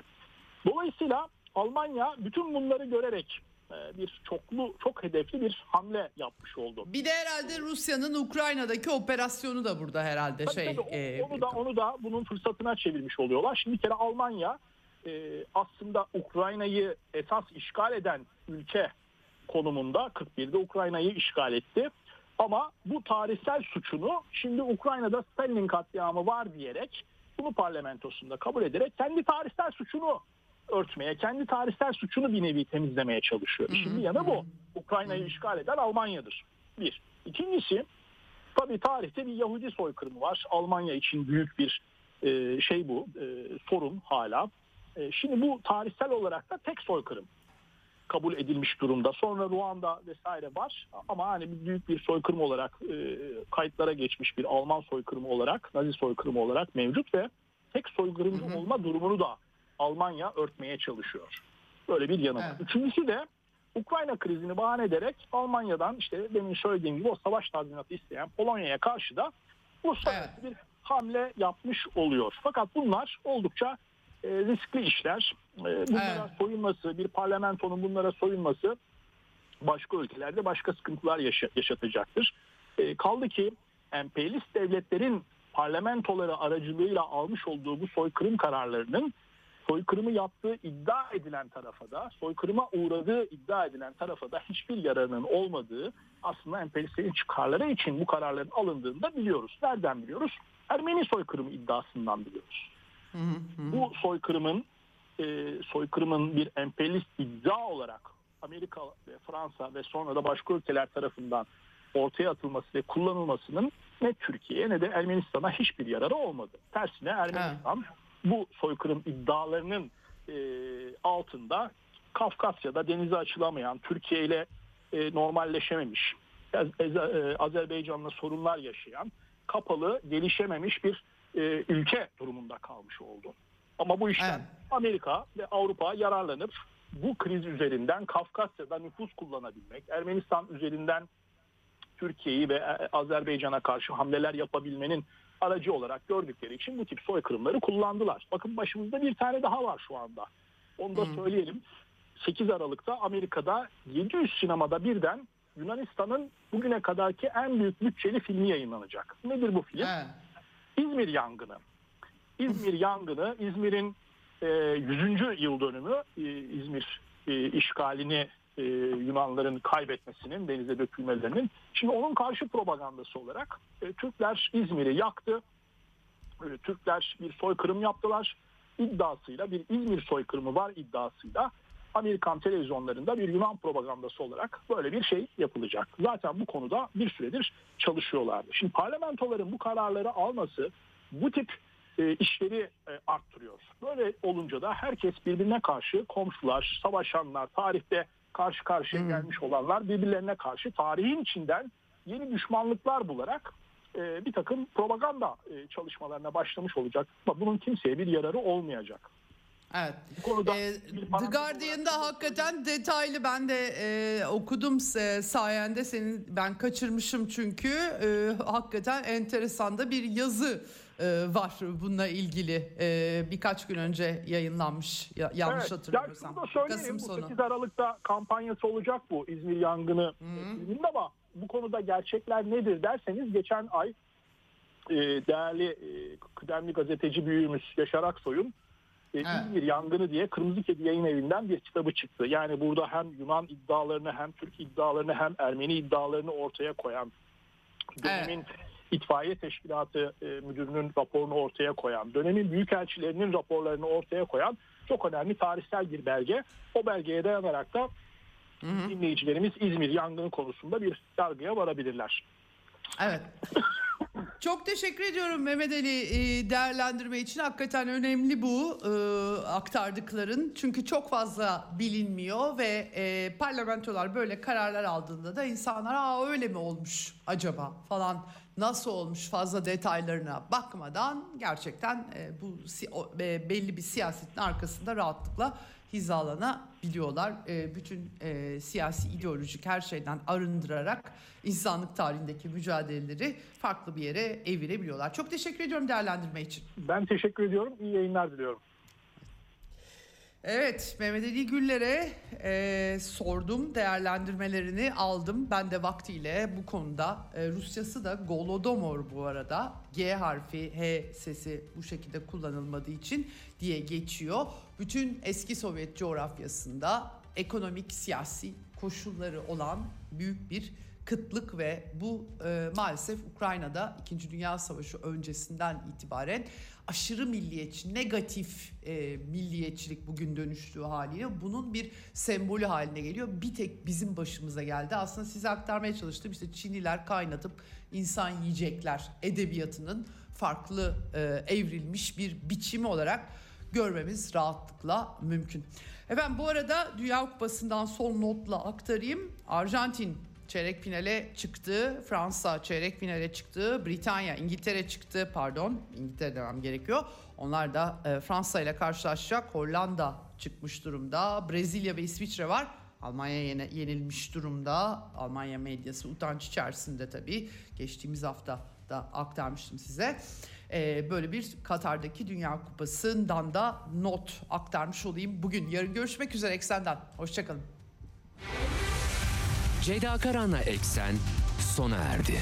Dolayısıyla Almanya bütün bunları görerek e, bir çoklu, çok hedefli bir hamle yapmış oldu. Bir de herhalde Rusya'nın Ukrayna'daki operasyonu da burada herhalde Tabii şey. tabii, o- e, onu da onu da bunun fırsatına çevirmiş oluyorlar. Şimdi bir kere Almanya e, aslında Ukrayna'yı esas işgal eden ülke konumunda 41'de Ukrayna'yı işgal etti. Ama bu tarihsel suçunu şimdi Ukrayna'da Stalin katliamı var diyerek bunu parlamentosunda kabul ederek kendi tarihsel suçunu örtmeye, kendi tarihsel suçunu bir nevi temizlemeye çalışıyor. Şimdi yanı bu. Ukrayna'yı işgal eden Almanya'dır. Bir. İkincisi Tabii tarihte bir Yahudi soykırımı var. Almanya için büyük bir e, şey bu, e, sorun hala. E, şimdi bu tarihsel olarak da tek soykırım kabul edilmiş durumda. Sonra Ruanda vesaire var ama hani büyük bir soykırım olarak e, kayıtlara geçmiş bir Alman soykırımı olarak, Nazi soykırımı olarak mevcut ve tek soykırımcı olma durumunu da Almanya örtmeye çalışıyor. Böyle bir yanı var. Evet. Üçüncüsü de Ukrayna krizini bahane ederek Almanya'dan işte demin söylediğim gibi o savaş tazminatı isteyen Polonya'ya karşı da uluslararası bir hamle yapmış oluyor. Fakat bunlar oldukça riskli işler. E, bunlara Evet. soyunması, bir parlamentonun bunlara soyunması başka ülkelerde başka sıkıntılar yaşa- yaşatacaktır. E, kaldı ki emperyalist devletlerin parlamentoları aracılığıyla almış olduğu bu soykırım kararlarının soykırımı yaptığı iddia edilen tarafa da soykırıma uğradığı iddia edilen tarafa da hiçbir yararının olmadığı aslında emperyalistlerin çıkarları için bu kararların alındığını da biliyoruz. Nereden biliyoruz? Ermeni soykırımı iddiasından biliyoruz. Bu soykırımın e, soykırımın bir emperyalist iddia olarak Amerika ve Fransa ve sonra da başka ülkeler tarafından ortaya atılması ve kullanılmasının ne Türkiye'ye ne de Ermenistan'a hiçbir yararı olmadı. Tersine Ermenistan bu soykırım iddialarının e, altında Kafkasya'da denize açılamayan, Türkiye ile e, normalleşememiş, e, Azerbaycan'la sorunlar yaşayan, kapalı, gelişememiş bir e, ülke durumunda kalmış oldu. Ama bu işten Evet. Amerika ve Avrupa yararlanıp bu kriz üzerinden Kafkasya'da nüfus kullanabilmek, Ermenistan üzerinden Türkiye'yi ve e, Azerbaycan'a karşı hamleler yapabilmenin aracı olarak gördükleri için bu tip soykırımları kullandılar. Bakın başımızda bir tane daha var şu anda. Onu da söyleyelim. 8 Aralık'ta Amerika'da 700 sinemada birden Yunanistan'ın bugüne kadarki en büyük bütçeli filmi yayınlanacak. Nedir bu film? Evet. İzmir yangını. İzmir yangını, İzmir'in e, 100. yıl dönümü e, İzmir e, işgalini e, Yunanların kaybetmesinin, denize dökülmelerinin. Şimdi onun karşı propagandası olarak e, Türkler İzmir'i yaktı. e, Türkler bir soykırım yaptılar iddiasıyla bir İzmir soykırımı var iddiasıyla Amerikan televizyonlarında bir Yunan propagandası olarak böyle bir şey yapılacak. Zaten bu konuda bir süredir çalışıyorlardı. Şimdi parlamentoların bu kararları alması bu tip e, işleri e, arttırıyor. Böyle olunca da herkes birbirine karşı komşular, savaşanlar, tarihte karşı karşıya gelmiş olanlar birbirlerine karşı tarihin içinden yeni düşmanlıklar bularak e, bir takım propaganda e, çalışmalarına başlamış olacak. Ama bunun kimseye bir yararı olmayacak. Evet. Bu konuda bir The Guardian'da olarak- hakikaten detaylı ben de e, okudum e, sayende senin ben kaçırmışım çünkü e, hakikaten enteresan da bir yazı e, var bununla ilgili E, birkaç gün önce yayınlanmış ya- yanlış Evet, hatırlamıyorsam. Ya şunu da. Kasım Bu sonu. 8 Aralık'ta kampanyası olacak bu İzmir yangını filminin ama bu konuda gerçekler nedir derseniz geçen ay e, değerli e, kıdemli gazeteci büyüğümüz Yaşar Aksoy'un e, Evet. İzmir yangını diye Kırmızı Kedi yayın evinden bir kitabı çıktı. Yani burada hem Yunan iddialarını hem Türk iddialarını hem Ermeni iddialarını ortaya koyan dönemin itfaiye teşkilatı e, müdürünün raporunu ortaya koyan, dönemin büyükelçilerinin raporlarını ortaya koyan çok önemli tarihsel bir belge. O belgeye dayanarak da dinleyicilerimiz İzmir yangını konusunda bir yargıya varabilirler. Evet. Çok teşekkür ediyorum Mehmet Ali e, değerlendirme için. Hakikaten önemli bu e, aktardıkların. Çünkü çok fazla bilinmiyor ve e, parlamentolar böyle kararlar aldığında da insanlar Aa öyle mi olmuş acaba falan nasıl olmuş fazla detaylarına bakmadan gerçekten e, bu e, belli bir siyasetin arkasında rahatlıkla hizalanabiliyorlar. E, bütün e, siyasi ideolojik her şeyden arındırarak insanlık tarihindeki mücadeleleri farklı bir yere evirebiliyorlar. Çok teşekkür ediyorum değerlendirme için. Ben teşekkür ediyorum. İyi yayınlar diliyorum. Evet Mehmet Ali Güller'e e, sordum değerlendirmelerini aldım. Ben de vaktiyle bu konuda e, Rusyası da Golodomor bu arada G harfi H sesi bu şekilde kullanılmadığı için diye geçiyor. Bütün eski Sovyet coğrafyasında ekonomik siyasi koşulları olan büyük bir kıtlık ve bu e, maalesef Ukrayna'da 2. Dünya Savaşı öncesinden itibaren aşırı milliyetçi, negatif e, milliyetçilik bugün dönüştüğü haliyle bunun bir sembolü haline geliyor. Bir tek bizim başımıza geldi. Aslında size aktarmaya çalıştım işte Çinliler kaynatıp insan yiyecekler edebiyatının farklı e, evrilmiş bir biçimi olarak görmemiz rahatlıkla mümkün. Efendim bu arada Dünya Kupası'ndan son notla aktarayım. Arjantin çeyrek finale çıktı. Fransa çeyrek finale çıktı. Britanya, İngiltere çıktı. Pardon, İngiltere demem gerekiyor. Onlar da e, Fransa ile karşılaşacak. Hollanda çıkmış durumda. Brezilya ve İsviçre var. Almanya yine yenilmiş durumda. Almanya medyası utanç içerisinde tabii. Geçtiğimiz hafta da aktarmıştım size. E, böyle bir Katar'daki Dünya Kupası'ndan da not aktarmış olayım. Bugün yarın görüşmek üzere Eksen'den. Hoşçakalın. Ceyda Karan'la Eksen sona erdi.